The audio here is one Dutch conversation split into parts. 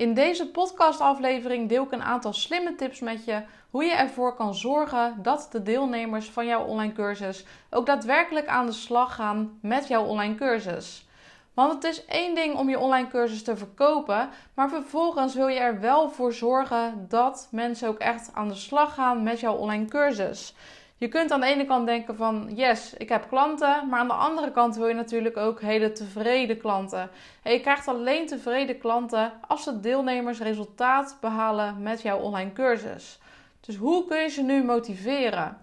In deze podcastaflevering deel ik een aantal slimme tips met je hoe je ervoor kan zorgen dat de deelnemers van jouw online cursus ook daadwerkelijk aan de slag gaan met jouw online cursus. Want het is één ding om je online cursus te verkopen, maar vervolgens wil je er wel voor zorgen dat mensen ook echt aan de slag gaan met jouw online cursus. Je kunt aan de ene kant denken van yes, ik heb klanten, maar aan de andere kant wil je natuurlijk ook hele tevreden klanten. En je krijgt alleen tevreden klanten als de deelnemers resultaat behalen met jouw online cursus. Dus hoe kun je ze nu motiveren?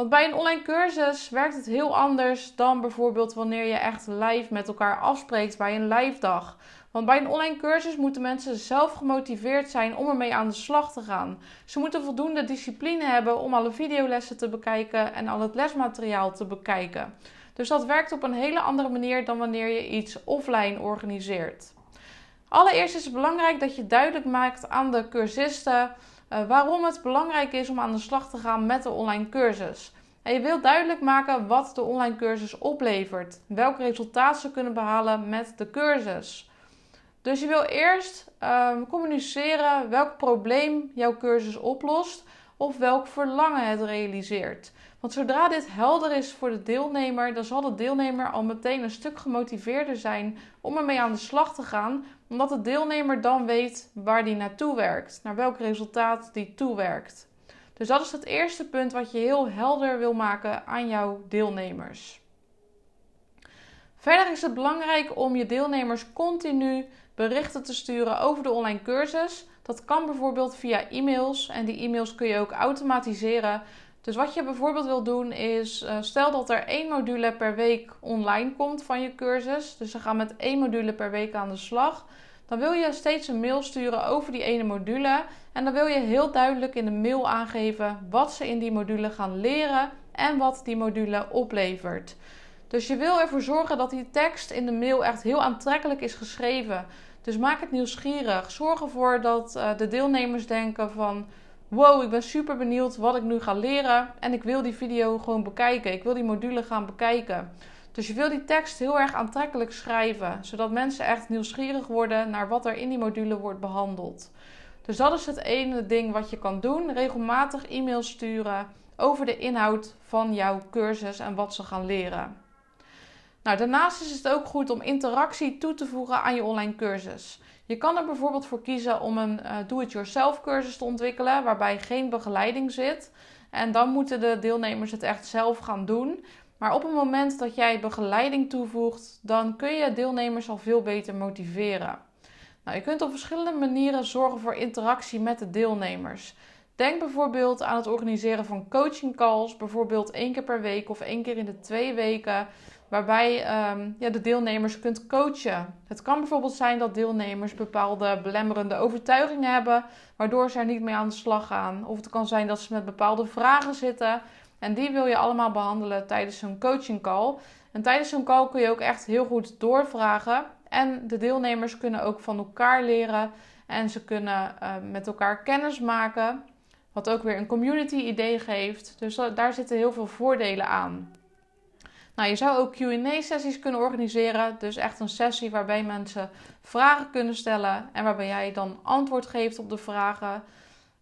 Want bij een online cursus werkt het heel anders dan bijvoorbeeld wanneer je echt live met elkaar afspreekt bij een live dag. Want bij een online cursus moeten mensen zelf gemotiveerd zijn om ermee aan de slag te gaan. Ze moeten voldoende discipline hebben om alle videolessen te bekijken en al het lesmateriaal te bekijken. Dus dat werkt op een hele andere manier dan wanneer je iets offline organiseert. Allereerst is het belangrijk dat je duidelijk maakt aan de cursisten uh, waarom het belangrijk is om aan de slag te gaan met de online cursus. En je wilt duidelijk maken wat de online cursus oplevert, welk resultaat ze kunnen behalen met de cursus. Dus je wil eerst um, communiceren welk probleem jouw cursus oplost of welk verlangen het realiseert. Want zodra dit helder is voor de deelnemer, dan zal de deelnemer al meteen een stuk gemotiveerder zijn om ermee aan de slag te gaan, omdat de deelnemer dan weet waar die naartoe werkt, naar welk resultaat die toewerkt. Dus dat is het eerste punt wat je heel helder wil maken aan jouw deelnemers. Verder is het belangrijk om je deelnemers continu berichten te sturen over de online cursus. Dat kan bijvoorbeeld via e-mails en die e-mails kun je ook automatiseren. Dus wat je bijvoorbeeld wil doen is, uh, stel dat er één module per week online komt van je cursus. Dus ze gaan met één module per week aan de slag. Dan wil je steeds een mail sturen over die ene module. En dan wil je heel duidelijk in de mail aangeven wat ze in die module gaan leren en wat die module oplevert. Dus je wil ervoor zorgen dat die tekst in de mail echt heel aantrekkelijk is geschreven. Dus maak het nieuwsgierig. Zorg ervoor dat uh, de deelnemers denken van... Wow, ik ben super benieuwd wat ik nu ga leren. En ik wil die video gewoon bekijken. Ik wil die module gaan bekijken. Dus je wil die tekst heel erg aantrekkelijk schrijven. Zodat mensen echt nieuwsgierig worden naar wat er in die module wordt behandeld. Dus dat is het ene ding wat je kan doen. Regelmatig e-mails sturen over de inhoud van jouw cursus en wat ze gaan leren. Nou, daarnaast is het ook goed om interactie toe te voegen aan je online cursus. Je kan er bijvoorbeeld voor kiezen om een uh, do-it-yourself cursus te ontwikkelen waarbij geen begeleiding zit. En dan moeten de deelnemers het echt zelf gaan doen. Maar op het moment dat jij begeleiding toevoegt, dan kun je deelnemers al veel beter motiveren. Nou, je kunt op verschillende manieren zorgen voor interactie met de deelnemers. Denk bijvoorbeeld aan het organiseren van coaching calls, bijvoorbeeld één keer per week of één keer in de twee weken waarbij um, ja, de deelnemers kunt coachen. Het kan bijvoorbeeld zijn dat deelnemers bepaalde belemmerende overtuigingen hebben, waardoor ze er niet mee aan de slag gaan. Of het kan zijn dat ze met bepaalde vragen zitten en die wil je allemaal behandelen tijdens zo'n coaching call. En tijdens zo'n call kun je ook echt heel goed doorvragen. En de deelnemers kunnen ook van elkaar leren en ze kunnen uh, met elkaar kennis maken. Wat ook weer een community idee geeft. Dus daar zitten heel veel voordelen aan. Nou, je zou ook QA-sessies kunnen organiseren. Dus echt een sessie waarbij mensen vragen kunnen stellen en waarbij jij dan antwoord geeft op de vragen.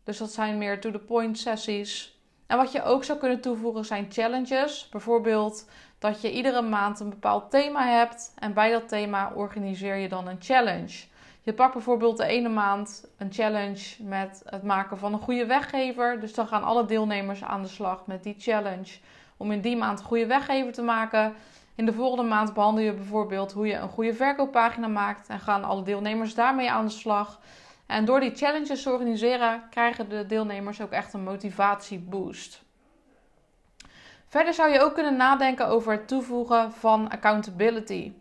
Dus dat zijn meer to-the-point sessies. En wat je ook zou kunnen toevoegen zijn challenges. Bijvoorbeeld dat je iedere maand een bepaald thema hebt en bij dat thema organiseer je dan een challenge. Je pakt bijvoorbeeld de ene maand een challenge met het maken van een goede weggever. Dus dan gaan alle deelnemers aan de slag met die challenge om in die maand een goede weggever te maken. In de volgende maand behandel je bijvoorbeeld hoe je een goede verkooppagina maakt en gaan alle deelnemers daarmee aan de slag. En door die challenges te organiseren krijgen de deelnemers ook echt een motivatieboost. Verder zou je ook kunnen nadenken over het toevoegen van accountability.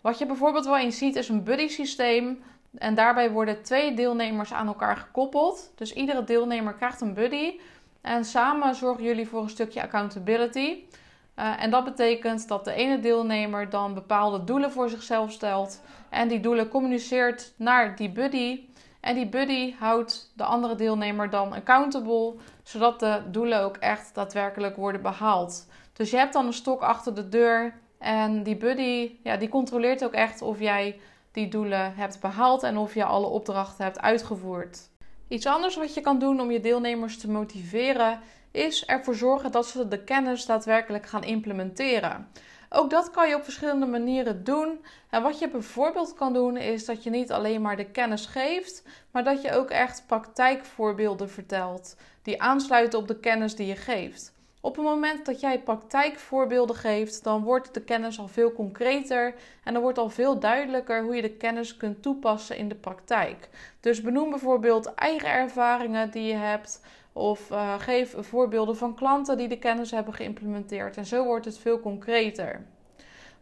Wat je bijvoorbeeld wel eens ziet is een buddy systeem. En daarbij worden twee deelnemers aan elkaar gekoppeld. Dus iedere deelnemer krijgt een buddy. En samen zorgen jullie voor een stukje accountability. Uh, en dat betekent dat de ene deelnemer dan bepaalde doelen voor zichzelf stelt. En die doelen communiceert naar die buddy. En die buddy houdt de andere deelnemer dan accountable, zodat de doelen ook echt daadwerkelijk worden behaald. Dus je hebt dan een stok achter de deur. En die buddy, ja, die controleert ook echt of jij die doelen hebt behaald en of je alle opdrachten hebt uitgevoerd. Iets anders wat je kan doen om je deelnemers te motiveren is ervoor zorgen dat ze de kennis daadwerkelijk gaan implementeren. Ook dat kan je op verschillende manieren doen. En wat je bijvoorbeeld kan doen, is dat je niet alleen maar de kennis geeft, maar dat je ook echt praktijkvoorbeelden vertelt die aansluiten op de kennis die je geeft. Op het moment dat jij praktijkvoorbeelden geeft, dan wordt de kennis al veel concreter en dan wordt al veel duidelijker hoe je de kennis kunt toepassen in de praktijk. Dus benoem bijvoorbeeld eigen ervaringen die je hebt. Of uh, geef voorbeelden van klanten die de kennis hebben geïmplementeerd. En zo wordt het veel concreter.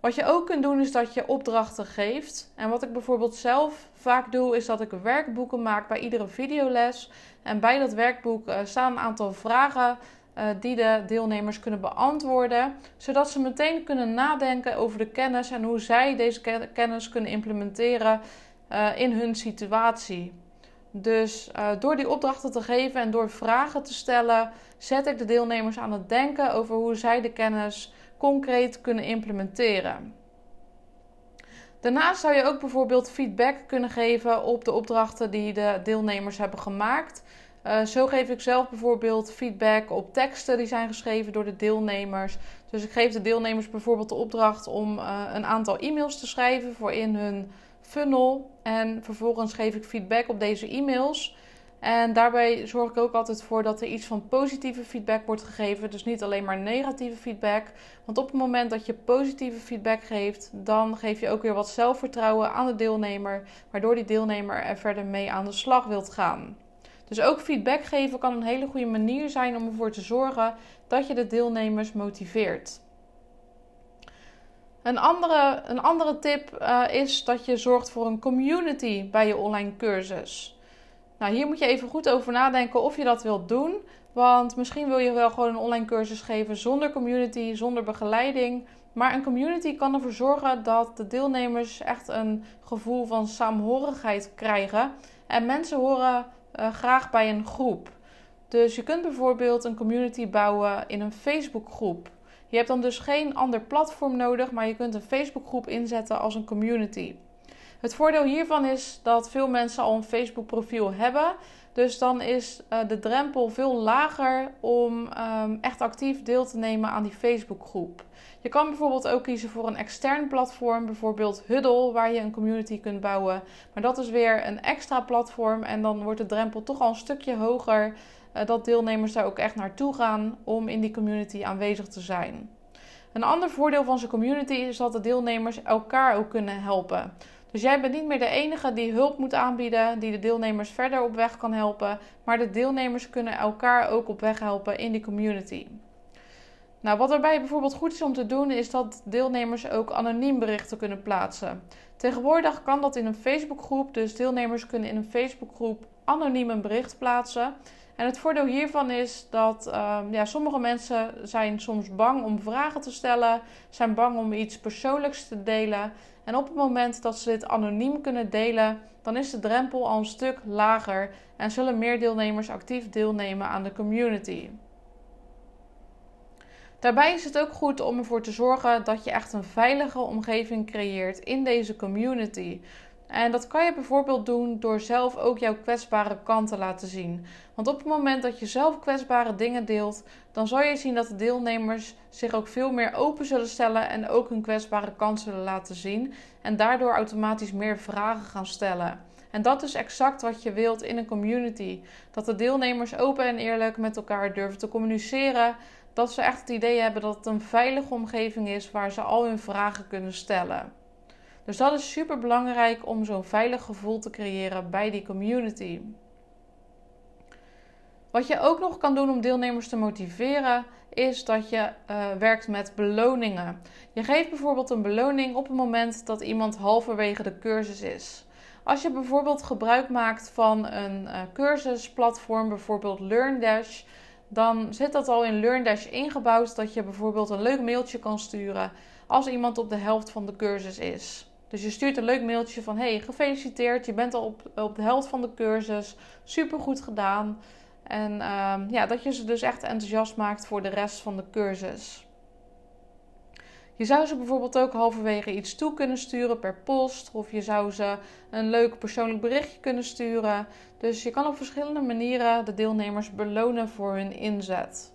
Wat je ook kunt doen is dat je opdrachten geeft. En wat ik bijvoorbeeld zelf vaak doe, is dat ik werkboeken maak bij iedere videoles. En bij dat werkboek uh, staan een aantal vragen die de deelnemers kunnen beantwoorden, zodat ze meteen kunnen nadenken over de kennis en hoe zij deze kennis kunnen implementeren in hun situatie. Dus uh, door die opdrachten te geven en door vragen te stellen, zet ik de deelnemers aan het denken over hoe zij de kennis concreet kunnen implementeren. Daarnaast zou je ook bijvoorbeeld feedback kunnen geven op de opdrachten die de deelnemers hebben gemaakt. Uh, zo geef ik zelf bijvoorbeeld feedback op teksten die zijn geschreven door de deelnemers. Dus ik geef de deelnemers bijvoorbeeld de opdracht om uh, een aantal e-mails te schrijven voor in hun funnel. En vervolgens geef ik feedback op deze e-mails. En daarbij zorg ik ook altijd voor dat er iets van positieve feedback wordt gegeven. Dus niet alleen maar negatieve feedback. Want op het moment dat je positieve feedback geeft, dan geef je ook weer wat zelfvertrouwen aan de deelnemer. Waardoor die deelnemer er verder mee aan de slag wilt gaan. Dus ook feedback geven kan een hele goede manier zijn om ervoor te zorgen dat je de deelnemers motiveert. Een andere, een andere tip uh, is dat je zorgt voor een community bij je online cursus. Nou, hier moet je even goed over nadenken of je dat wilt doen. Want misschien wil je wel gewoon een online cursus geven zonder community, zonder begeleiding. Maar een community kan ervoor zorgen dat de deelnemers echt een gevoel van saamhorigheid krijgen. En mensen horen uh, graag bij een groep. Dus je kunt bijvoorbeeld een community bouwen in een Facebookgroep. Je hebt dan dus geen ander platform nodig, maar je kunt een Facebookgroep inzetten als een community. Het voordeel hiervan is dat veel mensen al een Facebook profiel hebben. Dus dan is uh, de drempel veel lager om um, echt actief deel te nemen aan die Facebookgroep. Je kan bijvoorbeeld ook kiezen voor een extern platform, bijvoorbeeld Huddle, waar je een community kunt bouwen. Maar dat is weer een extra platform en dan wordt de drempel toch al een stukje hoger uh, dat deelnemers daar ook echt naartoe gaan om in die community aanwezig te zijn. Een ander voordeel van zo'n community is dat de deelnemers elkaar ook kunnen helpen. Dus jij bent niet meer de enige die hulp moet aanbieden, die de deelnemers verder op weg kan helpen, maar de deelnemers kunnen elkaar ook op weg helpen in die community. Nou, wat erbij bijvoorbeeld goed is om te doen, is dat deelnemers ook anoniem berichten kunnen plaatsen. Tegenwoordig kan dat in een Facebookgroep, dus deelnemers kunnen in een Facebookgroep anoniem een bericht plaatsen. En het voordeel hiervan is dat um, ja, sommige mensen zijn soms bang om vragen te stellen, zijn bang om iets persoonlijks te delen. En op het moment dat ze dit anoniem kunnen delen, dan is de drempel al een stuk lager en zullen meer deelnemers actief deelnemen aan de community. Daarbij is het ook goed om ervoor te zorgen dat je echt een veilige omgeving creëert in deze community. En dat kan je bijvoorbeeld doen door zelf ook jouw kwetsbare kant te laten zien. Want op het moment dat je zelf kwetsbare dingen deelt, dan zal je zien dat de deelnemers zich ook veel meer open zullen stellen en ook hun kwetsbare kant zullen laten zien. En daardoor automatisch meer vragen gaan stellen. En dat is exact wat je wilt in een community. Dat de deelnemers open en eerlijk met elkaar durven te communiceren. Dat ze echt het idee hebben dat het een veilige omgeving is waar ze al hun vragen kunnen stellen. Dus dat is super belangrijk om zo'n veilig gevoel te creëren bij die community. Wat je ook nog kan doen om deelnemers te motiveren, is dat je uh, werkt met beloningen. Je geeft bijvoorbeeld een beloning op het moment dat iemand halverwege de cursus is. Als je bijvoorbeeld gebruik maakt van een uh, cursusplatform, bijvoorbeeld LearnDash, dan zit dat al in LearnDash ingebouwd dat je bijvoorbeeld een leuk mailtje kan sturen als iemand op de helft van de cursus is. Dus je stuurt een leuk mailtje van: Hey, gefeliciteerd, je bent al op, op de helft van de cursus. Super goed gedaan. En uh, ja, dat je ze dus echt enthousiast maakt voor de rest van de cursus. Je zou ze bijvoorbeeld ook halverwege iets toe kunnen sturen per post. Of je zou ze een leuk persoonlijk berichtje kunnen sturen. Dus je kan op verschillende manieren de deelnemers belonen voor hun inzet.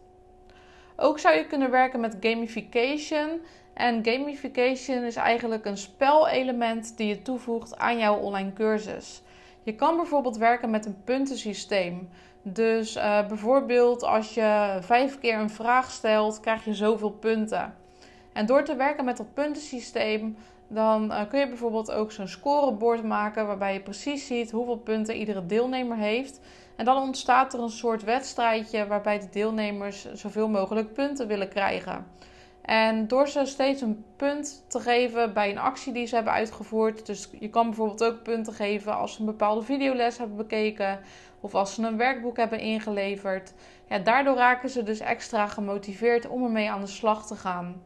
Ook zou je kunnen werken met gamification. En gamification is eigenlijk een spelelement die je toevoegt aan jouw online cursus. Je kan bijvoorbeeld werken met een puntensysteem. Dus uh, bijvoorbeeld als je vijf keer een vraag stelt, krijg je zoveel punten. En door te werken met dat puntensysteem, dan uh, kun je bijvoorbeeld ook zo'n scorebord maken waarbij je precies ziet hoeveel punten iedere deelnemer heeft. En dan ontstaat er een soort wedstrijdje waarbij de deelnemers zoveel mogelijk punten willen krijgen. En door ze steeds een punt te geven bij een actie die ze hebben uitgevoerd. Dus je kan bijvoorbeeld ook punten geven als ze een bepaalde videoles hebben bekeken. Of als ze een werkboek hebben ingeleverd. Ja, daardoor raken ze dus extra gemotiveerd om ermee aan de slag te gaan.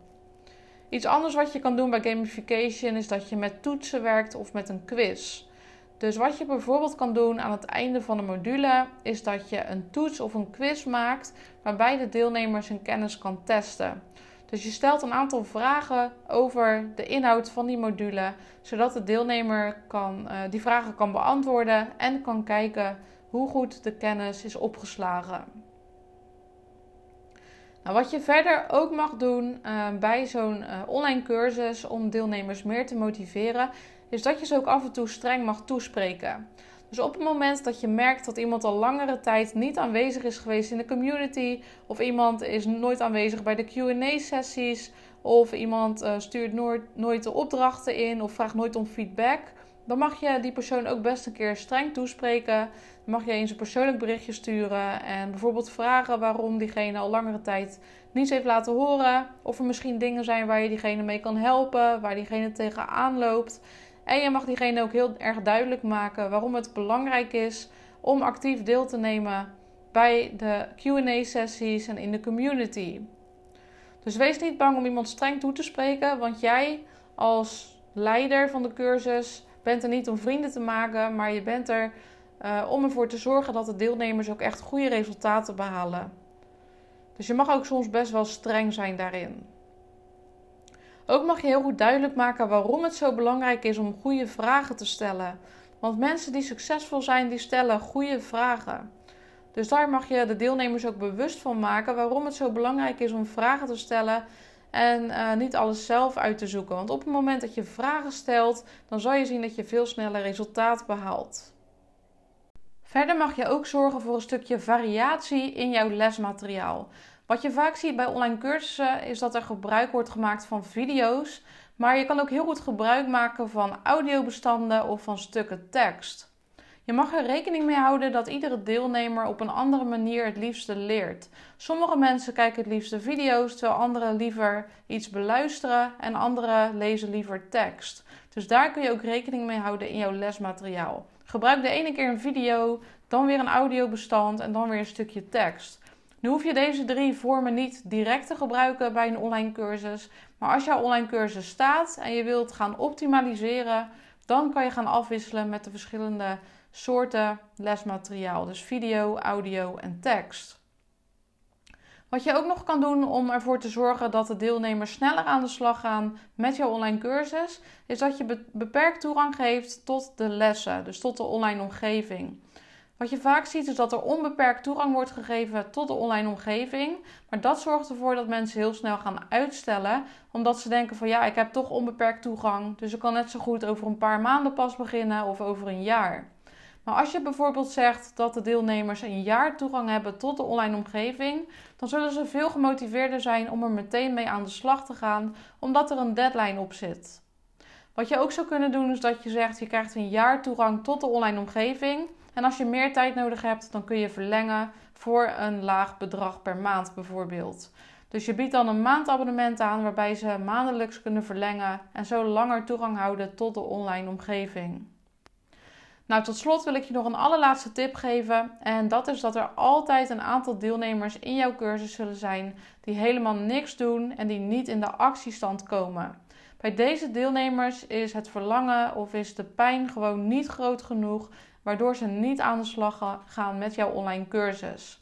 Iets anders wat je kan doen bij gamification is dat je met toetsen werkt of met een quiz. Dus wat je bijvoorbeeld kan doen aan het einde van de module is dat je een toets of een quiz maakt waarbij de deelnemers hun kennis kan testen. Dus je stelt een aantal vragen over de inhoud van die module, zodat de deelnemer kan, uh, die vragen kan beantwoorden en kan kijken hoe goed de kennis is opgeslagen. Nou, wat je verder ook mag doen uh, bij zo'n uh, online cursus om deelnemers meer te motiveren, is dat je ze ook af en toe streng mag toespreken. Dus op het moment dat je merkt dat iemand al langere tijd niet aanwezig is geweest in de community, of iemand is nooit aanwezig bij de QA-sessies, of iemand uh, stuurt nooit, nooit de opdrachten in of vraagt nooit om feedback, dan mag je die persoon ook best een keer streng toespreken. Dan mag je eens een persoonlijk berichtje sturen en bijvoorbeeld vragen waarom diegene al langere tijd niets heeft laten horen. Of er misschien dingen zijn waar je diegene mee kan helpen, waar diegene tegenaan loopt. En je mag diegene ook heel erg duidelijk maken waarom het belangrijk is om actief deel te nemen bij de QA-sessies en in de community. Dus wees niet bang om iemand streng toe te spreken, want jij als leider van de cursus bent er niet om vrienden te maken, maar je bent er uh, om ervoor te zorgen dat de deelnemers ook echt goede resultaten behalen. Dus je mag ook soms best wel streng zijn daarin. Ook mag je heel goed duidelijk maken waarom het zo belangrijk is om goede vragen te stellen. Want mensen die succesvol zijn, die stellen goede vragen. Dus daar mag je de deelnemers ook bewust van maken waarom het zo belangrijk is om vragen te stellen en uh, niet alles zelf uit te zoeken. Want op het moment dat je vragen stelt, dan zal je zien dat je veel sneller resultaat behaalt. Verder mag je ook zorgen voor een stukje variatie in jouw lesmateriaal. Wat je vaak ziet bij online cursussen is dat er gebruik wordt gemaakt van video's, maar je kan ook heel goed gebruik maken van audiobestanden of van stukken tekst. Je mag er rekening mee houden dat iedere deelnemer op een andere manier het liefste leert. Sommige mensen kijken het liefste video's, terwijl anderen liever iets beluisteren en anderen lezen liever tekst. Dus daar kun je ook rekening mee houden in jouw lesmateriaal. Gebruik de ene keer een video, dan weer een audiobestand en dan weer een stukje tekst. Nu hoef je deze drie vormen niet direct te gebruiken bij een online cursus. Maar als jouw online cursus staat en je wilt gaan optimaliseren, dan kan je gaan afwisselen met de verschillende soorten lesmateriaal. Dus video, audio en tekst. Wat je ook nog kan doen om ervoor te zorgen dat de deelnemers sneller aan de slag gaan met jouw online cursus, is dat je beperkt toegang geeft tot de lessen, dus tot de online omgeving. Wat je vaak ziet is dat er onbeperkt toegang wordt gegeven tot de online omgeving. Maar dat zorgt ervoor dat mensen heel snel gaan uitstellen. Omdat ze denken van ja, ik heb toch onbeperkt toegang. Dus ik kan net zo goed over een paar maanden pas beginnen of over een jaar. Maar als je bijvoorbeeld zegt dat de deelnemers een jaar toegang hebben tot de online omgeving, dan zullen ze veel gemotiveerder zijn om er meteen mee aan de slag te gaan, omdat er een deadline op zit. Wat je ook zou kunnen doen is dat je zegt je krijgt een jaar toegang tot de online omgeving. En als je meer tijd nodig hebt, dan kun je verlengen voor een laag bedrag per maand bijvoorbeeld. Dus je biedt dan een maandabonnement aan waarbij ze maandelijks kunnen verlengen en zo langer toegang houden tot de online omgeving. Nou, tot slot wil ik je nog een allerlaatste tip geven. En dat is dat er altijd een aantal deelnemers in jouw cursus zullen zijn die helemaal niks doen en die niet in de actiestand komen. Bij deze deelnemers is het verlangen of is de pijn gewoon niet groot genoeg, waardoor ze niet aan de slag gaan met jouw online cursus.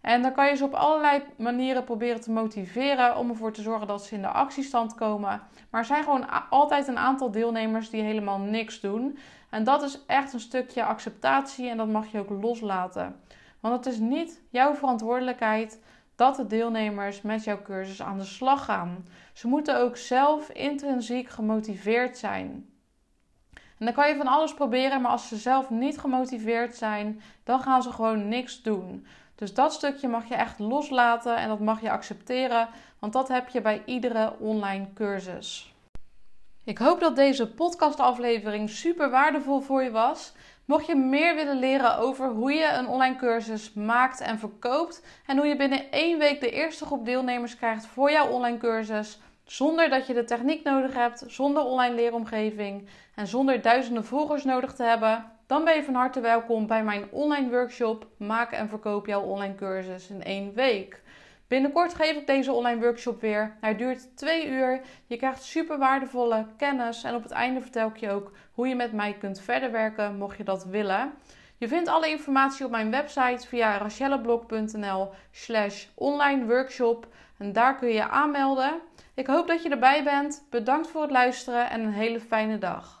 En dan kan je ze op allerlei manieren proberen te motiveren om ervoor te zorgen dat ze in de actiestand komen. Maar er zijn gewoon altijd een aantal deelnemers die helemaal niks doen. En dat is echt een stukje acceptatie en dat mag je ook loslaten. Want het is niet jouw verantwoordelijkheid dat de deelnemers met jouw cursus aan de slag gaan. Ze moeten ook zelf intrinsiek gemotiveerd zijn. En dan kan je van alles proberen, maar als ze zelf niet gemotiveerd zijn, dan gaan ze gewoon niks doen. Dus dat stukje mag je echt loslaten en dat mag je accepteren, want dat heb je bij iedere online cursus. Ik hoop dat deze podcastaflevering super waardevol voor je was. Mocht je meer willen leren over hoe je een online cursus maakt en verkoopt en hoe je binnen één week de eerste groep deelnemers krijgt voor jouw online cursus, zonder dat je de techniek nodig hebt, zonder online leeromgeving en zonder duizenden volgers nodig te hebben, dan ben je van harte welkom bij mijn online workshop Maak en verkoop jouw online cursus in één week. Binnenkort geef ik deze online workshop weer. Hij duurt twee uur. Je krijgt super waardevolle kennis en op het einde vertel ik je ook hoe je met mij kunt verder werken, mocht je dat willen. Je vindt alle informatie op mijn website via rachelleblog.nl slash online workshop en daar kun je aanmelden. Ik hoop dat je erbij bent. Bedankt voor het luisteren en een hele fijne dag.